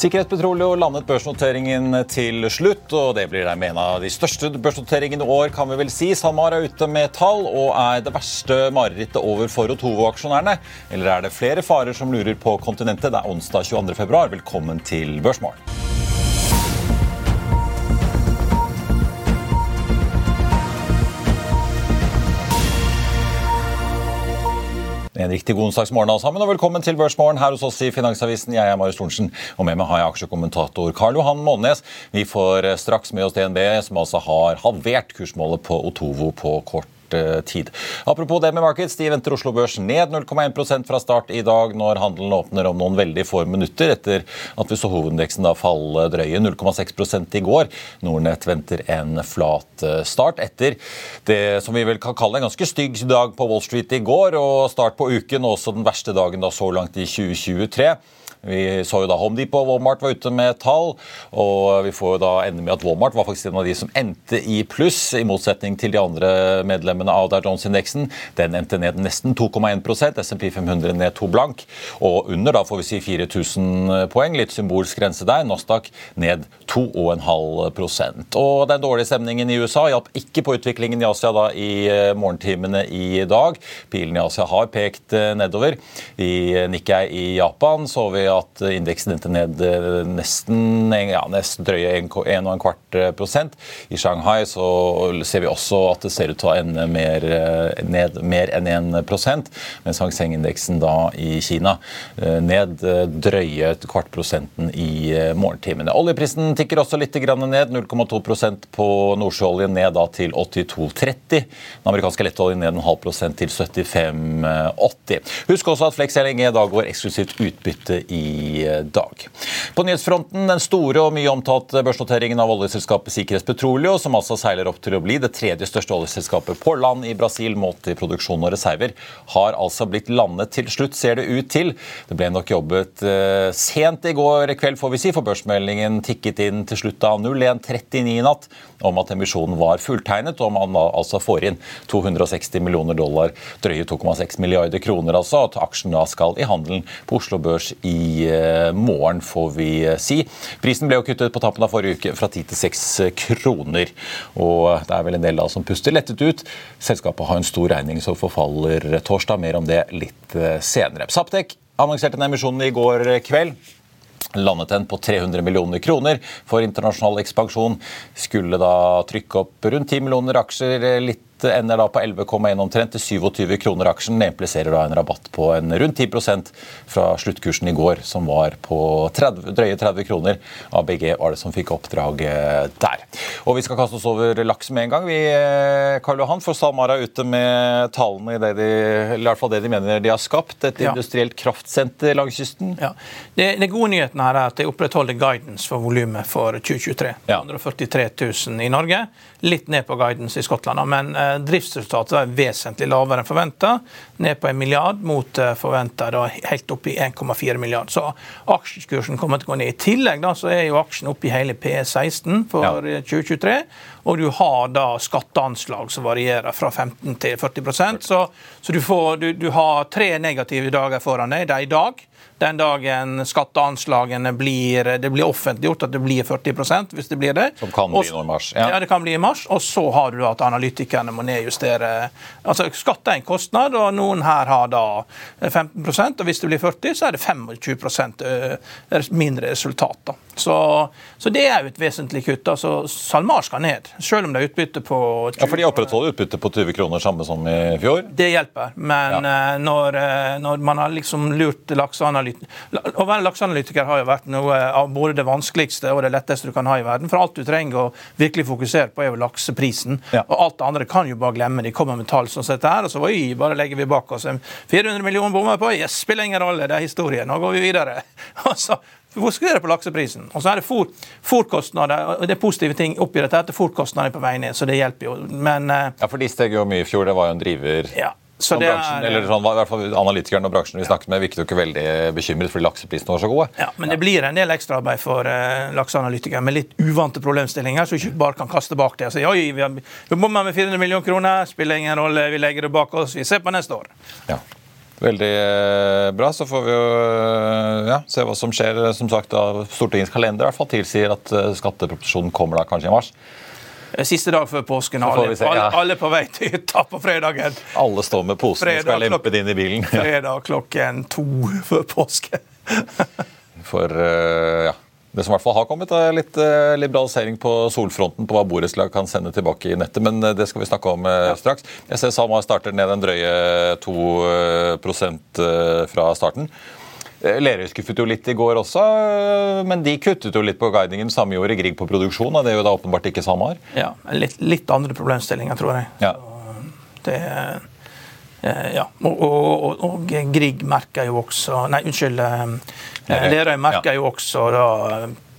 Sikkerhetspetroleum landet børsnoteringen til slutt, og det blir dermed en av de største børsnoteringene i år, kan vi vel si. SalMar er ute med tall og er det verste marerittet over for Otovo-aksjonærene. Eller er det flere farer som lurer på kontinentet? Det er onsdag 22. februar. Velkommen til Børsmorgen. En riktig god onsdagsmorgen alle sammen, og velkommen til Børsmorgen her hos oss i Finansavisen. Jeg er Marius Thorensen, og med meg har jeg aksjekommentator Karl Johan Målnes. Vi får straks med oss DNB, som altså har halvert kursmålet på Otovo på kort eh, tid. Apropos det med markeds, de venter Oslo Børs ned 0,1% fra start i dag, når handelen åpner om noen veldig få minutter, etter at vi så hovedindeksen da falle drøye 0,6% i går. Nordnett venter en flat eh, start etter det som vi vel kan kalle en ganske stygg dag på Wall Street i går, og start på uken, og også den verste dagen da så langt i 2023. Vi så jo da Home Depot og Walmart var ute med tall, og vi får jo da ende med at Walmart var faktisk en av de som endte i pluss, i motsetning til de andre medlemmene av Dow Jones-indeksen. Den endte ned nesten 2,1% SMP 500 ned to blank, og under da får vi si 4000 poeng, litt symbolsk grense der. Nasdaq ned 2,5% Og den dårlige stemningen i USA hjalp ikke på utviklingen i Asia da i eh, morgentimene i dag. Pilen i Asia har pekt eh, nedover. I Nikkei i Japan så vi at indeksen endte ned eh, nesten, ja, nesten drøye 1,25 prosent. I Shanghai så ser vi også at det ser ut til å ende mer, eh, ned mer enn 1 prosent, mens Hang Seng-indeksen da i Kina eh, ned drøye kvart prosenten i morgentimene. Oljeprisen tikker også litt grann ned, 0,2% på nordsjøoljen ned da til 82,30. Den amerikanske lettoljen ned en halv prosent til 75,80. Husk også at Flex LNG da går eksklusivt utbytte i dag. På nyhetsfronten den store og mye omtalte børsnoteringen av oljeselskapet Sikkerhets Petroleum, som altså seiler opp til å bli det tredje største oljeselskapet på land i Brasil målt i produksjon og reserver, har altså blitt landet til slutt, ser det ut til. Det ble nok jobbet uh, sent i går kveld, får vi si, for børsmeldingen tikket inn til slutt av 01.39 i natt om at emisjonen var fulltegnet, og man altså får inn 260 millioner dollar, drøye 2,6 milliarder kroner, altså, at aksjen da skal i handelen på Oslo Børs i eh, morgen, får vi eh, si. Prisen ble jo kuttet på tappen av forrige uke fra 10 til 6 kroner, og det er vel en del da som puster lettet ut. Selskapet har en stor regning som forfaller torsdag, mer om det litt eh, senere. Saptek annonserte den emisjonen i går kveld landet den på 300 millioner kroner for internasjonal ekspansjon. Skulle da trykke opp rundt 10 millioner aksjer, litt ender da på 11,1 omtrent til 27 kroner aksjen. Det impliserer da en rabatt på en rundt 10 fra sluttkursen i går, som var på 30, drøye 30 kroner. ABG var det som fikk oppdraget der. Og Vi skal kaste oss over laks med en gang. Vi, Karl Johan, for SalMar er ute med tallene i det de, i hvert fall det de mener de har skapt. Et Ja. industrielt kraftsenter langs kysten. Ja. Det, det gode nyheten her er at de opprettholder guidance for volumet for 2023. Ja. 143 000 i Norge. Litt ned på guidance i Skottland, men eh, driftsresultatet er vesentlig lavere enn forventa. Ned på en milliard mot eh, forventa helt opp i 1,4 milliard. Så aksjekursen kommer til å gå ned. I tillegg da, så er jo aksjen oppe i hele P16 for Ja. eh, 2023. Og du har da skatteanslag som varierer fra 15 til 40 Så, så du, får, du, du har tre negative dager foran deg. Det er i dag. Den dagen skatteanslagene blir, det blir offentliggjort at det blir 40 hvis det blir det. Som kan bli nå i mars. Ja. Ja. det kan bli i mars. Og så har du at analytikerne må nedjustere Altså, Skatt er en kostnad, og noen her har da 15% og hvis det blir 40 så er det 25 ø, mindre resultat. da. Så, så det er jo et vesentlig kutt. altså SalMar skal ned. Selv om det er utbytte på 20 Ja, For de opprettholder utbyttet på 20 kroner, samme som i fjor? Det hjelper. Men ja. når, eh, når man har liksom lurt lakseanalytikere Å være lakseanalytiker har jo vært noe av både det vanskeligste og det letteste du kan ha i verden. For alt du trenger å virkelig fokusere på, er jo lakseprisen. Ja. Og alt det andre kan jo bare glemme. De kommer med tall som dette her, og så oi, bare legger vi bak oss en 400 millioner bommer på. Yes, spiller ingen rolle, det er historie. Nå går vi videre. Og så fokuserer på lakseprisen. Og så er det fôr- fôrkostnader. Det er positive ting oppi dette. Fôrkostnader er på vei ned, så det hjelper jo. Men eh, Ja, for de steg jo mye i fjor. Det var jo en driver. ja. Så det bransjen, er, eller sånn, i hvert fall Analytikerne og bransjen vi snakket med virket jo ikke veldig bekymret fordi lakseprisene var så gode. Ja, men det blir en del ekstraarbeid for uh, lakseanalytikere med litt uvante problemstillinger, så ikke bare kan kaste bak det og si oi, vi har vi bomma med 400 millioner kroner, spiller ingen rolle, vi legger det bak oss, vi ser på neste år. Ja. Veldig eh, bra. Så får vi jo eh, ja, se hva som skjer. Som sagt, Stortingets kalender i hvert fall tilsier at skatteproposisjonen kommer da kanskje i mars. Eh, Siste dag før påsken, alle, se, ja. alle, på vei til hytta på fredagen. Alle står med posen og skal lempe det inn i bilen. Fredag klokken to før påske. For eh, ja. Det som i hvert fall har kommet, er litt eh, liberalisering på solfronten på hva borettslag kan sende tilbake i nettet, men det skal vi snakke om ja. straks. Jeg ser SalMar starter ned en drøye 2 eh, fra starten. Eh, Lerøy skuffet jo litt i går også, eh, men de kuttet jo litt på guidingen. Samme gjorde Grieg på produksjon, og det er jo da åpenbart ikke SalMar. Ja, litt, litt andre problemstillinger, tror jeg. Ja. Det, eh, ja. Og, og, og, og Grieg merker jo også Nei, unnskyld. Lerøy. Merker jo også da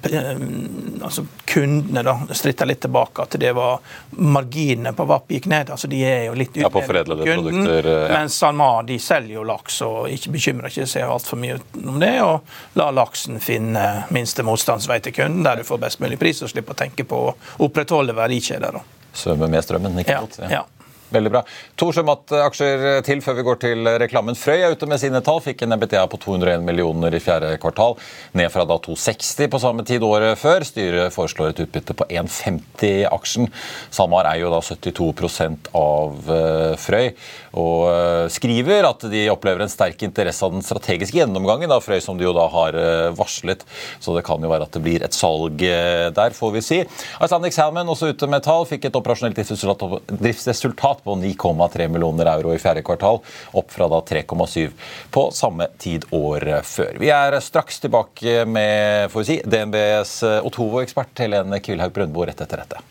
altså Kundene da stritta litt tilbake at det var marginene på VAP gikk ned. altså De er jo litt Ja, på kunden, produkter, eh, ja. Mens SalMar de selger jo laks og ikke bekymrer ikke seg altfor mye om det. Og la laksen finne minste motstandsvei til kunden, der du får best mulig pris, og slipper å tenke på å opprettholde verdikjeder. Svømme med strømmen, ikke Ja, ja. Veldig bra. To sjømataksjer til før vi går til reklamen. Frøy er ute med sine tall. Fikk en EBTA på 201 millioner i fjerde kvartal, ned fra da 260 på samme tid året før. Styret foreslår et utbytte på 1,50 i aksjen. SalMar er jo da 72% av eh, Frøy, og eh, skriver at de opplever en sterk interesse av den strategiske gjennomgangen av Frøy, som de jo da har eh, varslet. Så det kan jo være at det blir et salg eh, der, får vi si. Icelandic Salmon også ute med tall. Fikk et operasjonelt driftsresultat på 9,3 millioner euro i fjerde kvartal, opp fra da 3,7 på samme tid året før. Vi er straks tilbake med får vi si, DNBs Otovo-ekspert Helene Kvilhaug Brøndbo rett etter dette.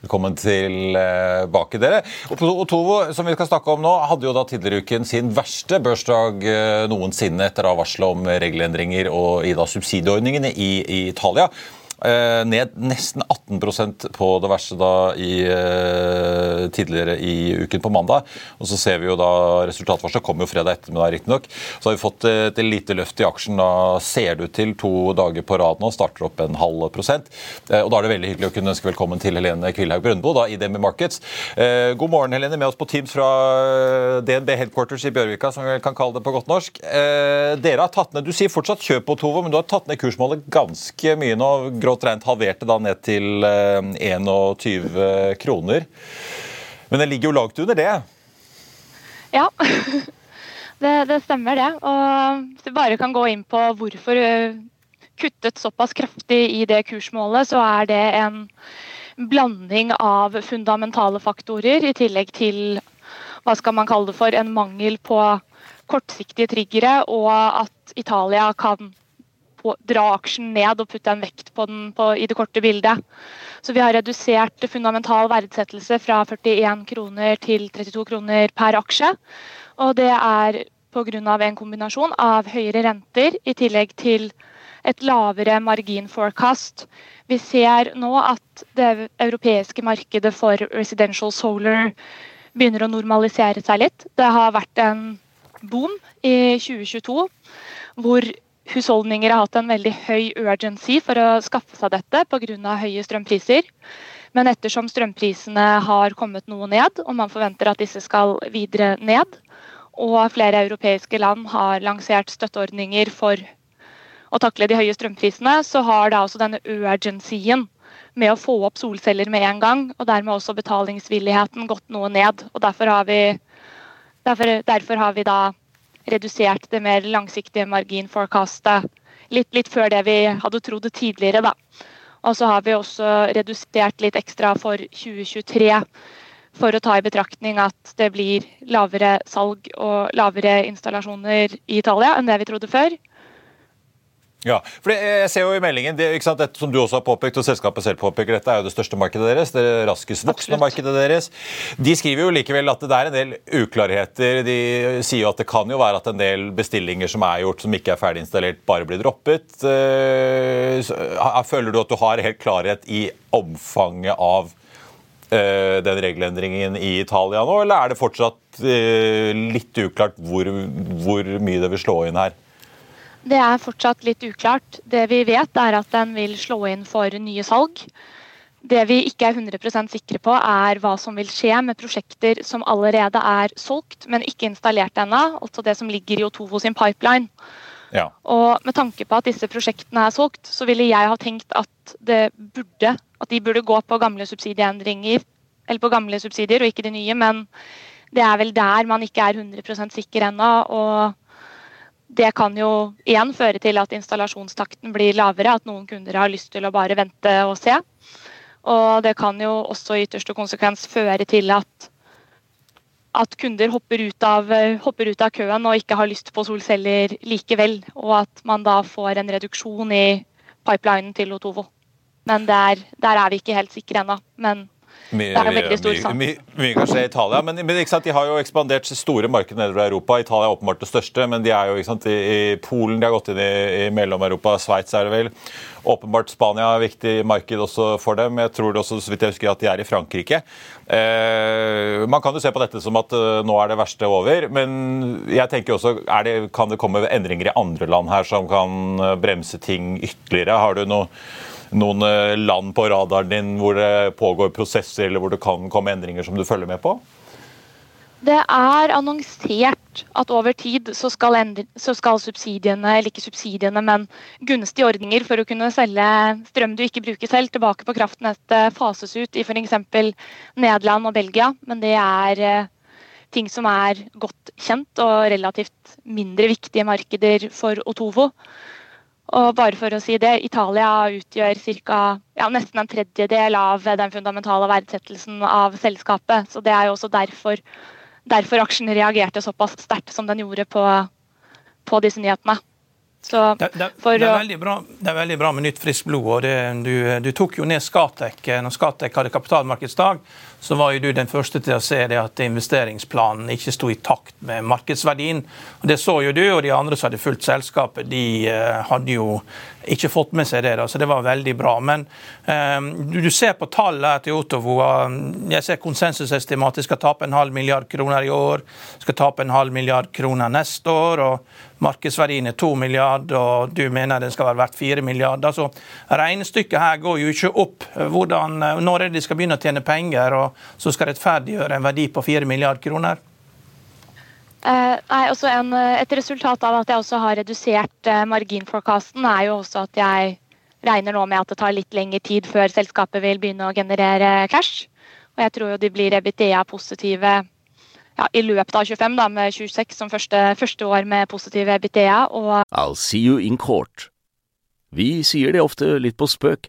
Velkommen tilbake, dere. Og Otovo, som vi skal snakke om nå, hadde jo da tidligere uken sin verste børsdag eh, noensinne etter å ha varsla om regelendringer og i da subsidieordningene i Italia. Eh, ned nesten 18% på det verste da i, eh, tidligere i uken på mandag. Og så ser vi jo da Resultatvarselet kommer jo fredag ettermiddag, riktignok. Så har vi fått et lite løft i aksjen. Da ser det ut til to dager på rad nå. Starter opp en halv prosent. Eh, og da er det veldig hyggelig å kunne ønske velkommen til Helene Kvilhaug Brøndbo da, i DNB Markets. God morgen, Helene. Med oss på Teams fra DNB Headquarters i Bjørvika, som vi kan kalle det på godt norsk. Dere har tatt ned, Du sier fortsatt kjøp på Tovo, men du har tatt ned kursmålet ganske mye nå. Grått regnet halverte da ned til eh, 21 kroner. Men den ligger jo langt under det. Ja, det, det stemmer det. Og hvis vi bare kan gå inn på hvorfor kuttet såpass kraftig i det kursmålet, så er det en blanding av fundamentale faktorer i tillegg til hva skal man kalle det for, en mangel på kortsiktige triggere, og at Italia kan på, dra aksjen ned og putte en vekt på den på, i det korte bildet. Så vi har redusert fundamental verdsettelse fra 41 kroner til 32 kroner per aksje. Og det er pga. en kombinasjon av høyere renter i tillegg til et lavere marginforecast. Vi ser nå at det europeiske markedet for residential solar begynner å normalisere seg litt. Det har vært en boom i 2022 hvor husholdninger har hatt en veldig høy urgency for å skaffe seg dette pga. høye strømpriser. Men ettersom strømprisene har kommet noe ned, og man forventer at disse skal videre ned, og flere europeiske land har lansert støtteordninger for å takle de høye strømprisene, så har da også denne urgencyen med å få opp solceller med en gang, og dermed også betalingsvilligheten gått noe ned. og Derfor har vi, derfor, derfor har vi da redusert det mer langsiktige marginforecastet litt, litt før det vi hadde trodd tidligere. da. Og så har vi også redusert litt ekstra for 2023 for å ta i betraktning at det blir lavere salg og lavere installasjoner i Italia enn det vi trodde før. Ja, for Jeg ser jo i meldingen, det, sant, dette som du også har påpekt, og selskapet selv påpeker, dette er jo det største markedet deres. Det raskest voksende markedet deres. De skriver jo likevel at det er en del uklarheter. De sier jo at det kan jo være at en del bestillinger som er gjort, som ikke er ferdig installert, bare blir droppet. Eh, føler du at du har helt klarhet i omfanget av eh, den regelendringen i Italia nå, eller er det fortsatt eh, litt uklart hvor, hvor mye det vil slå inn her? Det er fortsatt litt uklart. Det vi vet, er at den vil slå inn for nye salg. Det vi ikke er 100% sikre på, er hva som vil skje med prosjekter som allerede er solgt, men ikke installert ennå. Altså det som ligger i Otovo sin pipeline. Ja. Og med tanke på at disse prosjektene er solgt, så ville jeg ha tenkt at, burde, at de burde gå på gamle subsidieendringer, eller på gamle subsidier og ikke de nye. Men det er vel der man ikke er 100% sikker ennå. og det kan jo igjen føre til at installasjonstakten blir lavere, at noen kunder har lyst til å bare vente og se. Og det kan jo også i ytterste konsekvens føre til at, at kunder hopper ut, av, hopper ut, av, køen og ikke har lyst på solceller likevel. Og at man da får en reduksjon i pipelinen til Otovo. Men der, der er vi ikke helt sikre ennå. Men mye. Mye, mye, i Italia. Men, men de har jo ekspandert store markeder nedover Europa. Italia er åpenbart det største, men de er jo sant, i, i, Polen de har gått inn i, i Mellom-Europa. Sveits er det vel. Åpenbart Spania er et viktig marked også for dem. Jeg tror det også, så vidt jeg husker, at de er i Frankrike. Eh, man kan jo se på dette som at uh, nå er det verste over, men jeg tenker også, det, kan det komme endringer i andre land her som kan eh, bremse ting ytterligere? Har du noe noen eh, land på radaren din hvor det pågår prosesser eller hvor det kan komme endringer som du følger med på? Det er annonsert at over tid så skal, endre, så skal, subsidiene, eller ikke subsidiene, men gunstige ordninger for å kunne selge strøm du ikke bruker selv, tilbake på kraftnettet fases ut i f.eks. Nederland og Belgia. Men det er eh, ting som er godt kjent og relativt mindre viktige markeder for Otovo. Og bare for å si det, Italia utgjør cirka, Ja, nesten en tredjedel av den fundamentale verdsettelsen av selskapet. Så det er jo også derfor, derfor aksjen reagerte såpass sterkt som den gjorde på, på disse nyhetene. Så, det, det, det, er bra, det, er veldig bra, med nytt friskt blod. og du, du, tok jo ned Skatek. Når Skatek hadde kapitalmarkedsdag, så var jo du den første til å se det at investeringsplanen ikke sto i takt med markedsverdien. Og Det så jo du, og de andre som hadde fulgt selskapet, de uh, hadde jo ikke fått med seg det. da, så Det var veldig bra. Men um, du, ser på tallet til Otovo. Jeg ser konsensusestimatet skal tape en halv milliard kroner i år. Skal tape en halv milliard kroner neste år. og Markedsverdien er to milliard, og du mener den skal være verdt fire milliarder. Så regnestykket her går jo ikke opp. Hvordan, når er det de skal begynne å tjene penger, og så skal rettferdiggjøre en verdi på 4 milliard kroner? Eh, nei, også en, Et resultat av at jeg også har redusert eh, marginforecasten, er jo også at jeg regner nå med at det tar litt lengre tid før selskapet vil begynne å generere cash. Og jeg tror jo de blir EBITDA-positive ja, i løpet av 25, da, med 26 som første, første år med positive EBITDA. Og I'll see you in court. Vi sier det ofte litt på spøk,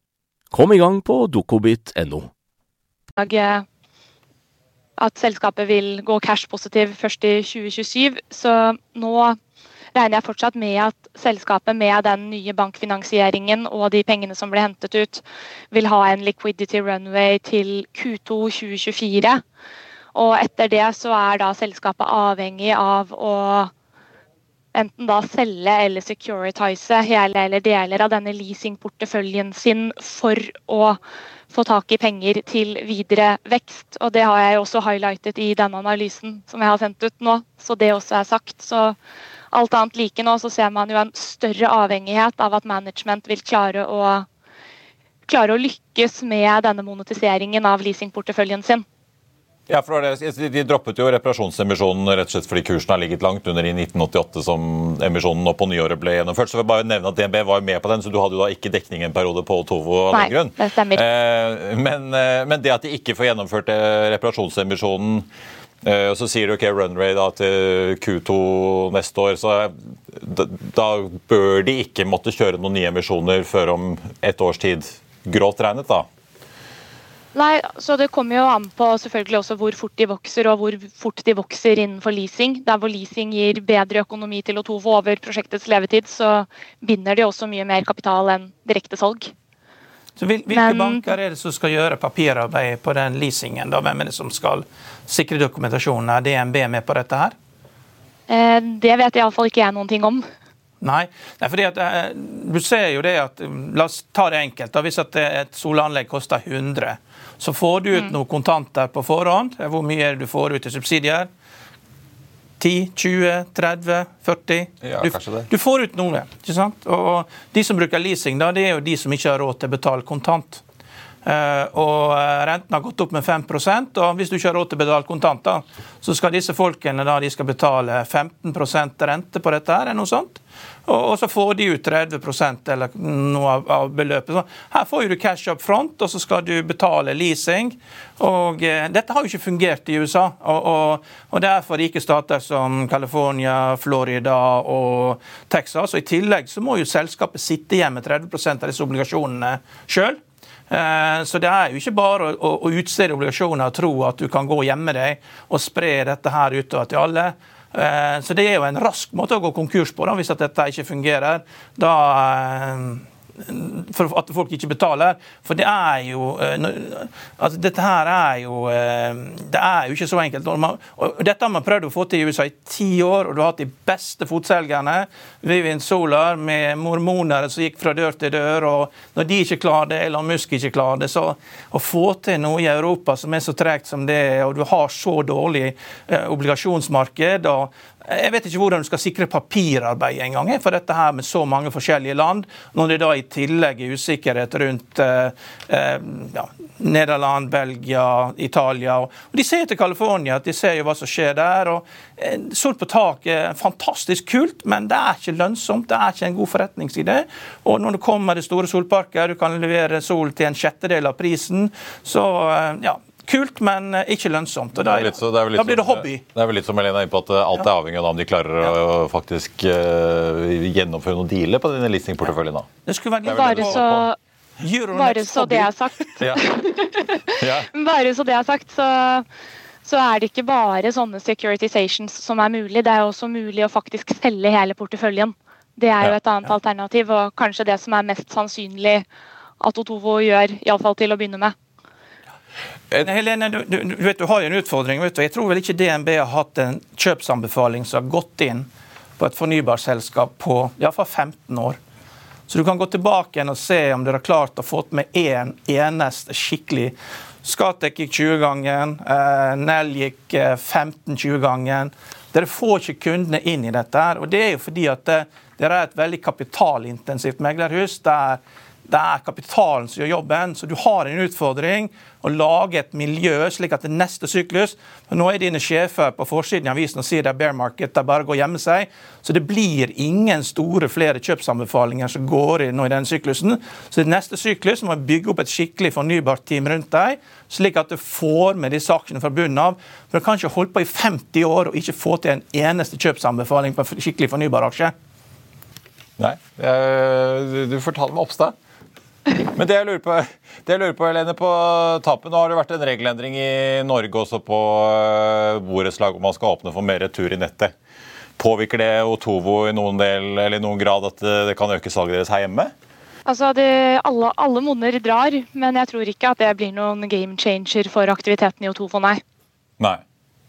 Kom i gang på dokobit.no. At selskapet vil gå cash-positiv først i 2027. Så nå regner jeg fortsatt med at selskapet med den nye bankfinansieringen og de pengene som ble hentet ut, vil ha en liquidity runway til Q2 2024. Og etter det så er da selskapet avhengig av å enten da selge eller securitize hele eller deler av denne leasingporteføljen sin for å få tak i penger til videre vekst. Og det har jeg også highlightet i denne analysen som jeg har sendt ut nå, så det også er sagt. Så alt annet like nå, så ser man jo en større avhengighet av at management vil klare å, klare å lykkes med denne monetiseringen av leasingporteføljen sin. Ja, for det, De droppet jo reparasjonsemisjonen rett og slett fordi kursen har ligget langt under i 1988 som emisjonen nå på nyåret ble gjennomført. Så jeg vil bare nevne at DNB var med på den, så du hadde jo da ikke dekning en periode på Tovo av den grunn. Det stemmer. Eh, men, eh, men, det at de ikke får gjennomført eh, reparasjonsemisjonen og så sier du ok, runway da til Q2 neste år, så da, da bør de ikke måtte kjøre noen nye emisjoner før om et års tid. Grovt regnet, da. Nei, så Det kommer jo an på selvfølgelig også hvor fort de vokser og hvor fort de vokser innenfor leasing. Der hvor leasing gir bedre økonomi til å tove over prosjektets levetid, så binder de også mye mer kapital enn direkte salg. Så Hvilke Men, banker er det som skal gjøre papirarbeid på den leasingen? da? Hvem er det som skal sikre dokumentasjonen? Er DNB med på dette her? Eh, det vet iallfall ikke jeg noen ting om. Nei, Nei fordi at, eh, du ser jo det at La oss ta det enkelt. da, Hvis et solanlegg koster 100 så får du ut noe noen kontanter på forhånd. Hvor mye er det du får ut i subsidier? 10, 20, 30, 40? Ja, du, kanskje det. du får ut noe. ikke sant? Og De som bruker leasing, da, det er jo de som ikke har råd til å betale kontant. Uh, og eh, Renten har gått opp med 5 og hvis du ikke har råd til å betale kontanter, så skal disse folkene da, de skal betale 15% rente på dette. her, eller noe sånt. Og, så får de ut 30% eller noe av, beløpet. Så her får du cash up front, og så skal du betale leasing. Og eh, Dette har jo ikke fungert i USA. Og, og, og det er for rike stater som California, Florida og Texas. Og I tillegg så må jo selskapet sitte igjen med 30 av disse obligasjonene sjøl. Eh, så det er jo ikke bare å, å utstede obligasjoner og tro at du kan gå og gjemme deg og spre dette her utover til alle. Eh, så det er jo en rask måte å gå konkurs på da, hvis dette ikke fungerer. Da eh, for at folk ikke betaler. For det er jo eh, altså Dette her er jo Det er jo ikke så enkelt. Og dette har man prøvd å få til i USA i ti år, og du har hatt de beste fotselgerne. Vivian Solar med mormoner som gikk fra dør til dør. og Når de ikke klarer det, eller Musk ikke klarer det, så å få til noe i Europa som er så tregt som det, og du har så dårlig obligasjonsmarked og jeg vet ikke hvordan du skal sikre papirarbeid engang for dette her med så mange forskjellige land, når det da i tillegg er usikkerhet rundt eh, eh, ja, Nederland, Belgia, Italia. Og de ser til California, de ser jo hva som skjer der. og eh, Sol på tak er fantastisk kult, men det er ikke lønnsomt. Det er ikke en god forretningsidé. Og når det kommer det store solparker, du kan levere sol til en sjettedel av prisen, så eh, ja, kult, men eh, ikke lønnsomt. og Da, så, da blir det hobby. Det er vel litt som Helene er inne på at eh, alt er avhengig av om de klarer ja. å faktisk uh, gjennomføre noen dealer på dine listingporteføljene. Det skulle være bare så, bare så det er sagt. ja. Ja. Bare så det er sagt, så, så er det ikke bare sånne securitizations som er mulig. Det er også mulig å faktisk selge hele porteføljen. Det er jo et annet alternativ, og kanskje det som er mest sannsynlig at Otovo gjør, iallfall til å begynne med. Helene, du, du, du, vet, du har jo en utfordring. vet du. Jeg tror vel ikke DNB har hatt en kjøpsanbefaling som har gått inn på et fornybarselskap på iallfall 15 år. Så du kan gå tilbake igjen og se om dere har klart å få med én en eneste skikkelig Skatek gikk 20-gangen, eh, Nell gikk 15-20-gangen. Eh, dere får ikke kundene inn i dette. her, og Det er jo fordi at eh, dere er et veldig kapitalintensivt meglerhus. der Det er kapitalen som gjør jobben. Så du har en utfordring å lage et miljø slik at det neste syklus for Nå er dine sjefer på forsiden av avisen og sier det er bear market, det er bare å gå og gjemme seg. Så det blir ingen store flere kjøpsanbefalinger som går inn nå i den syklusen. Så i neste syklus må vi bygge opp et skikkelig fornybart team rundt deg, slik at du får med disse aksjene fra bunnen av. For Du kan ikke holde på i 50 år og ikke få til en eneste kjøpsanbefaling på en skikkelig fornybar aksje. Nei, du fortalte meg Oppstad. Men det jeg lurer på, det jeg lurer på Helene, på tapen, nå har det vært en regelendring i Norge også på eh, borettslag om man skal åpne for mer retur i nettet. Påvirker det Otovo i noen, del, eller i noen grad at det kan øke salget deres her hjemme? Altså, det, alle, alle monner drar, men jeg tror ikke at det blir noen game changer for aktiviteten i Otovo, nei. Nei.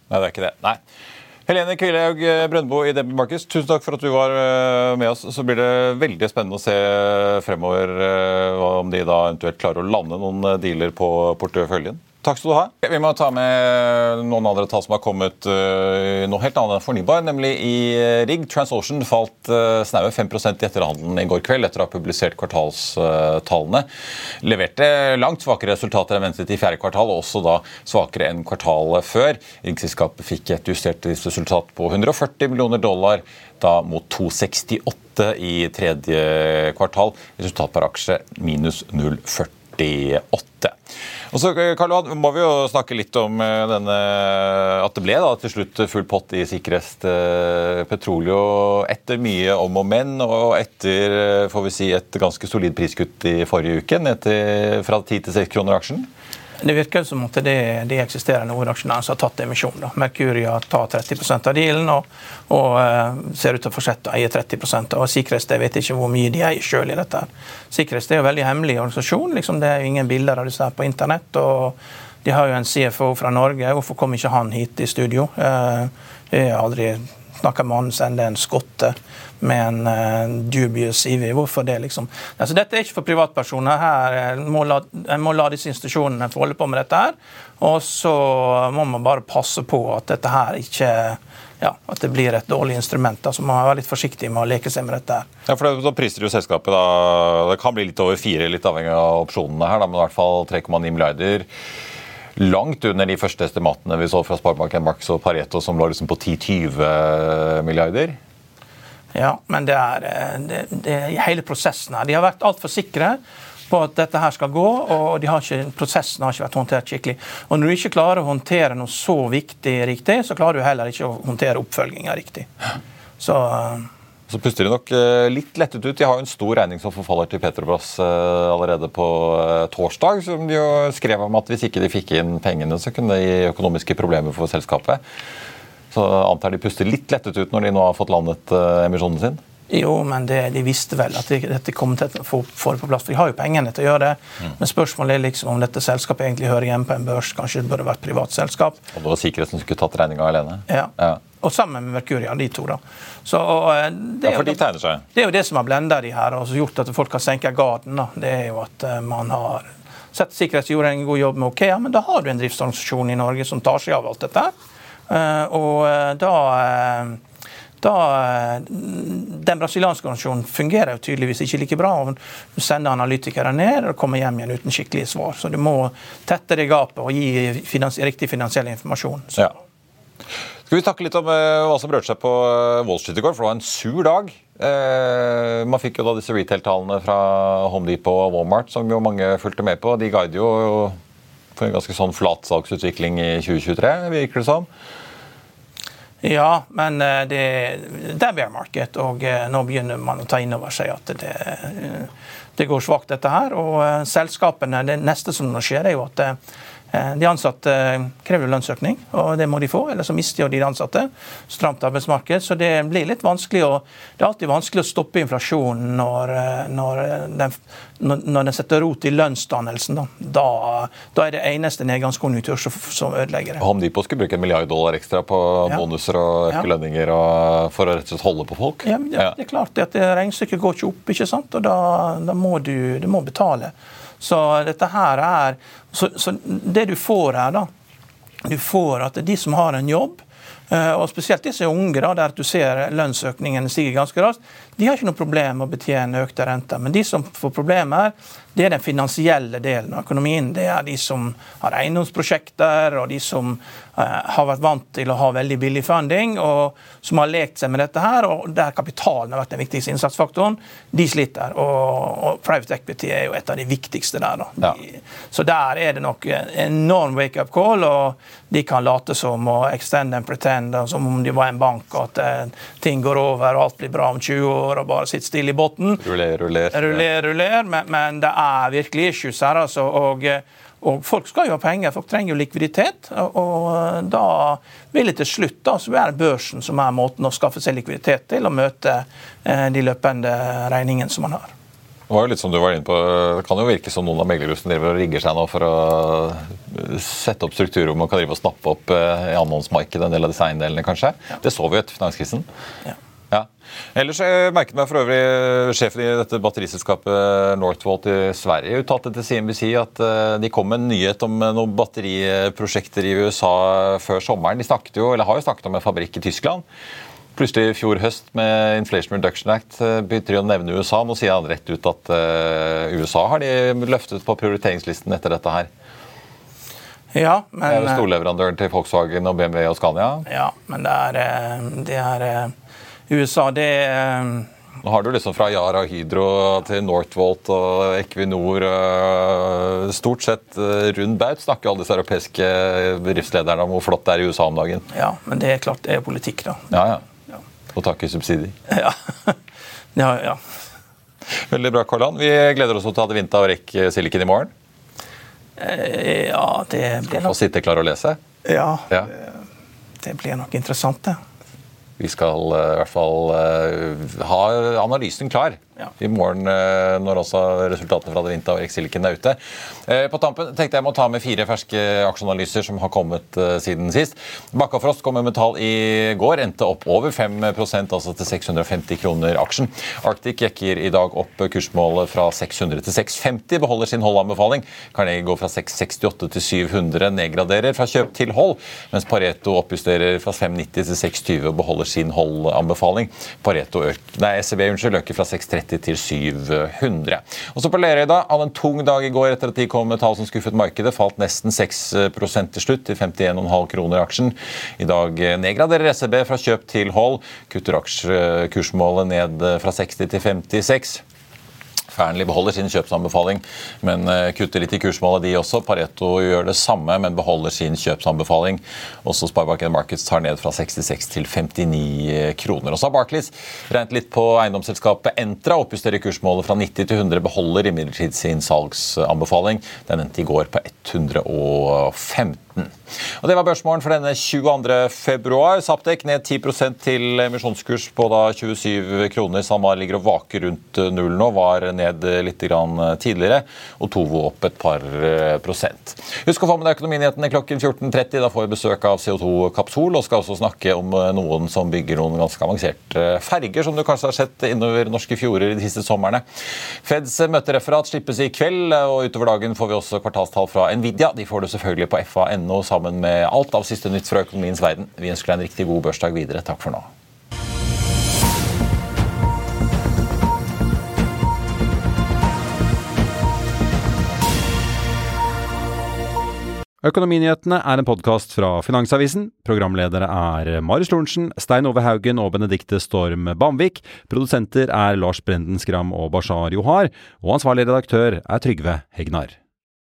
Nei, det er ikke det. Nei. Helene Kvilehaug Brøndbo i DB Markets, tusen takk for at du var eh, med oss. Så blir det veldig spennende å se fremover eh, om de da eventuelt klarer å lande noen eh, dealer på porteføljen. Takk skal du ha. Vi må ta med noen andre tall som har kommet uh, noe helt annet enn fornybar, nemlig i rigg. TransOcean falt uh, snaue 5 i etterhandelen i går kveld etter å ha publisert kvartalstallene. Leverte langt svakere resultater enn ventet i fjerde kvartal, og også da svakere enn kvartalet før. Riggselskapet fikk et justert resultat på 140 millioner dollar, da mot 268 i tredje kvartal. Resultat per aksje minus 0,48. Og så Karl Johan, må vi jo snakke litt om eh, denne, at det ble da til slutt full pott i Sikrest eh, Petroleo etter mye om og men, og etter eh, får vi si, et ganske solid priskutt i forrige uke, fra 10 til 6 kroner aksjen? Det virker som at det er de eksisterende hovedaksjonærene som har tatt emisjon. Da. Mercuria tar 30% av dealen og, og uh, ser ut til å fortsette å eie 30 og Sikkerhetsstedet vet ikke hvor mye de eier sjøl i dette. Sikkerhetsstedet er en veldig hemmelig organisasjon. Liksom, det er ingen bilder av disse her på internett. og De har jo en CFO fra Norge. Hvorfor kom ikke han hit i studio? Uh, jeg har aldri snakka med han enn det en skotte med en uh, dubious IV. Hvorfor det, liksom? Altså, dette er ikke for privatpersoner. Her eh, må la, må la disse institusjonene få holde på med dette. her, Og så må man bare passe på at dette her ikke ja, at det blir et dårlig instrument. Altså så man må være litt forsiktig med å leke seg med dette. her. Ja, for Da priser jo selskapet da, Det kan bli litt over fire, litt avhengig av opsjonene her, da, men i hvert fall 3,9 milliarder langt under de første estimatene vi så fra Sparebanken Max og Pareto, som lå liksom på 10-20 milliarder. Ja, men det er, det, det, er hele prosessen her. De har vært altfor sikre på at dette her skal gå, og har ikke, prosessen har ikke vært håndtert skikkelig. Og Når du ikke klarer å håndtere noe så viktig riktig, så klarer du heller ikke å håndtere oppfølginga riktig. Så... Eh, så puster de nok eh, litt lettet ut. De har jo en stor regning som forfaller til Petrobras allerede på torsdag, som de jo skrev om at hvis ikke de fikk inn pengene, så kunne det gi økonomiske problemer for selskapet. Så antar de puster litt lettet ut når de nå har fått landet emisjonen sin? Jo, men det, de visste vel at de, dette kom til å få, få, det på plass. For de har jo pengene til å gjøre det. Mm. Men spørsmålet er liksom om dette selskapet egentlig hører hjemme på en børs. Kanskje det burde vært privat selskap. Og det var sikkerheten som skulle tatt regninga alene? Ja. ja. Og sammen med Mercuria, de to. da. Så, eh, det, ja, for de tegner seg. det er jo det som har blenda de her og gjort at folk har senket garden. da. Det er jo at uh, man har sett sikkerhet gjorde en god jobb med Okea, men da har du en driftsorganisasjon i Norge som tar seg av alt dette. Eh, og eh, da eh, da, den brasilianske organisasjonen fungerer jo tydeligvis ikke like bra. og Du sender analytikere ned og kommer hjem igjen uten skikkelige svar. Så du må tette det gapet og gi finans, riktig finansiell informasjon. Ja. Skal vi snakke litt om hva som rørte seg på Wall Street i går? For det var en sur dag. Eh, man fikk jo da disse retail-tallene fra Home Depot og Walmart, som jo mange fulgte med på. De guider jo for en ganske sånn flat salgsutvikling i 2023, virker det som. Ja, men eh, det, det er bear market, og eh, nå begynner man å ta inn over seg at det, eh, det går svakt, dette her. Og selskapene, det neste som nå skjer, er jo at de ansatte eh, krever lønnsøkning, og det må de få. Eller så mister de ansatte. Stramt arbeidsmarked. Så det blir litt vanskelig å, det er alltid vanskelig å stoppe inflasjonen når, eh, når, den, når den, setter rot i lønnsdannelsen. Da, da er det eneste nedgangskonjunktur som, som ødelegger det. Hamdi på skulle bruke en milliard dollar ekstra på ja. bonuser og øke ja. lønninger og, for å rett og slett holde på folk? Ja, det, det er klart at regnestykket går ikke opp, ikke sant? og da, da må du, du må betale. Så dette her er så, så, det du får her, da Du får at de som har en jobb, Eh, og Spesielt disse unge, da, der du ser lønnsøkningen stiger ganske raskt, de har ikke noe problem med å betjene økte renter. Men de som får problemer, det er den finansielle delen av økonomien. Det er de som har eiendomsprosjekter, og de som eh, har vært vant til å ha veldig billig funding, og som har lekt seg med dette her, og der kapitalen har vært den viktigste innsatsfaktoren. De sliter. Og, og private equity er jo et av de viktigste der. Da. De, ja. Så der er det nok en enorm wake-up call, og de kan late som og extend and pretend som om de var en bank, og at eh, ting går over og alt blir bra om 20 år, og bare sitter stille i bunnen. Ruller, ruller. Ruller, ruller. Men, men det er virkelig issues her, altså. og og folk skal jo ha penger, folk trenger jo likviditet. Og, og da vil det til slutt da, så det børsen som er måten å skaffe seg likviditet til, og møte eh, de løpende regningene som man har. Det var jo litt som du var inne på, det kan jo virke som noen av meglerhusene driver og rigger seg nå for å sette opp strukturer hvor man kan drive og snappe opp eh, i annonsmarkedet en del av disse eiendelene, kanskje. Ja. Det så vi jo etter finanskrisen. Ja. Ja. Ellers jeg merket meg for øvrig sjefen i dette batteriselskapet Northvolt i Sverige uttalte til CNBC at eh, de kom med en nyhet om noen batteriprosjekter i USA før sommeren. De snakket jo, eller har jo snakket om en fabrikk i Tyskland plutselig i fjor høst med Inflation Reduction Act eh, begynte de å nevne USA. Nå sier han rett ut at USA har de løftet på prioriteringslisten etter dette her. Ja, men... Er eh, storleverandøren til Volkswagen og BMW og Scania. Ja, men det er, det er USA, det er nå har du liksom fra Yara Hydro til Northvolt og Equinor Stort sett rund baut snakker alle disse europeiske bedriftslederne om hvor flott det er i USA om dagen. Ja, men det er klart det er politikk, da. Ja, ja. Og takke subsidier. Ja. ja, ja. Veldig bra, Karlan. Vi gleder oss til å ta Advinta og rekke Silicon i morgen. Eh, ja, det blir nok Få sitte klar og lese? Ja, ja. Det, det blir nok interessant, det. Vi skal uh, i hvert fall uh, ha analysen klar i morgen uh, når også resultatene fra Adevinta og Exiliken er ute. På tampen tenkte jeg må ta med fire ferske aksjeanalyser som har kommet siden sist. Bakkafrost kom med metall i går, endte opp over 5% altså til 650 kroner aksjen. Arctic jekker i dag opp kursmålet fra 600 til 650, beholder sin holdanbefaling. Carnegie går fra 668 til 700, nedgraderer fra kjøp til hold, mens Pareto oppjusterer fra 590 til 620 og beholder sin holdanbefaling. Pareto øker, nei, SEB unnskyld, øker fra 630 til 700. Og så på Lerøy da, hadde en tung dag i går etter at de kom med tall som skuffet markedet. Falt nesten 6% til slutt, til 51,5 kroner aksjen. I dag nedgraderer SEB fra kjøp til hold. Kutter aksjekursmålet ned fra 60 til 56. Fearnley beholder sin kjøpsanbefaling, men eh, kutter litt i kursmålet, de også. Pareto gjør det samme, men beholder sin kjøpsanbefaling. Også Sparebanken Markets tar ned fra 66 til 59 kroner. Og så har Barclays regnet litt på eiendomsselskapet Entra, oppjusterer kursmålet fra 90 til 100, beholder imidlertid sin salgsanbefaling. Den endte i går på 115. Og Det var børsmålen for denne 22. februar. Saptek ned 10% til emisjonskurs på da 27 kroner. SalMar ligger og vaker rundt null nå, var ned litt tidligere. Og Tovo opp et par eh, prosent. Husk å få med deg Økonominyhetene klokken 14.30. Da får vi besøk av CO2 Kapsol, og skal også snakke om eh, noen som bygger noen ganske avanserte ferger, som du kanskje har sett innover norske fjorder de siste somrene. Feds møtereferat slippes i kveld, og utover dagen får vi også kvartalstall fra Nvidia. De får du selvfølgelig på fa.no .no sammen med alt av siste nytt fra økonomiens verden. Vi ønsker deg en riktig god børsdag videre. Takk for nå. Økonominyhetene er en podkast fra Finansavisen. Programledere er Marius Lorentzen, Stein Ove Haugen og Benedikte Storm Bamvik. Produsenter er Lars Brenden Skram og Bashar Johar. Og ansvarlig redaktør er Trygve Hegnar.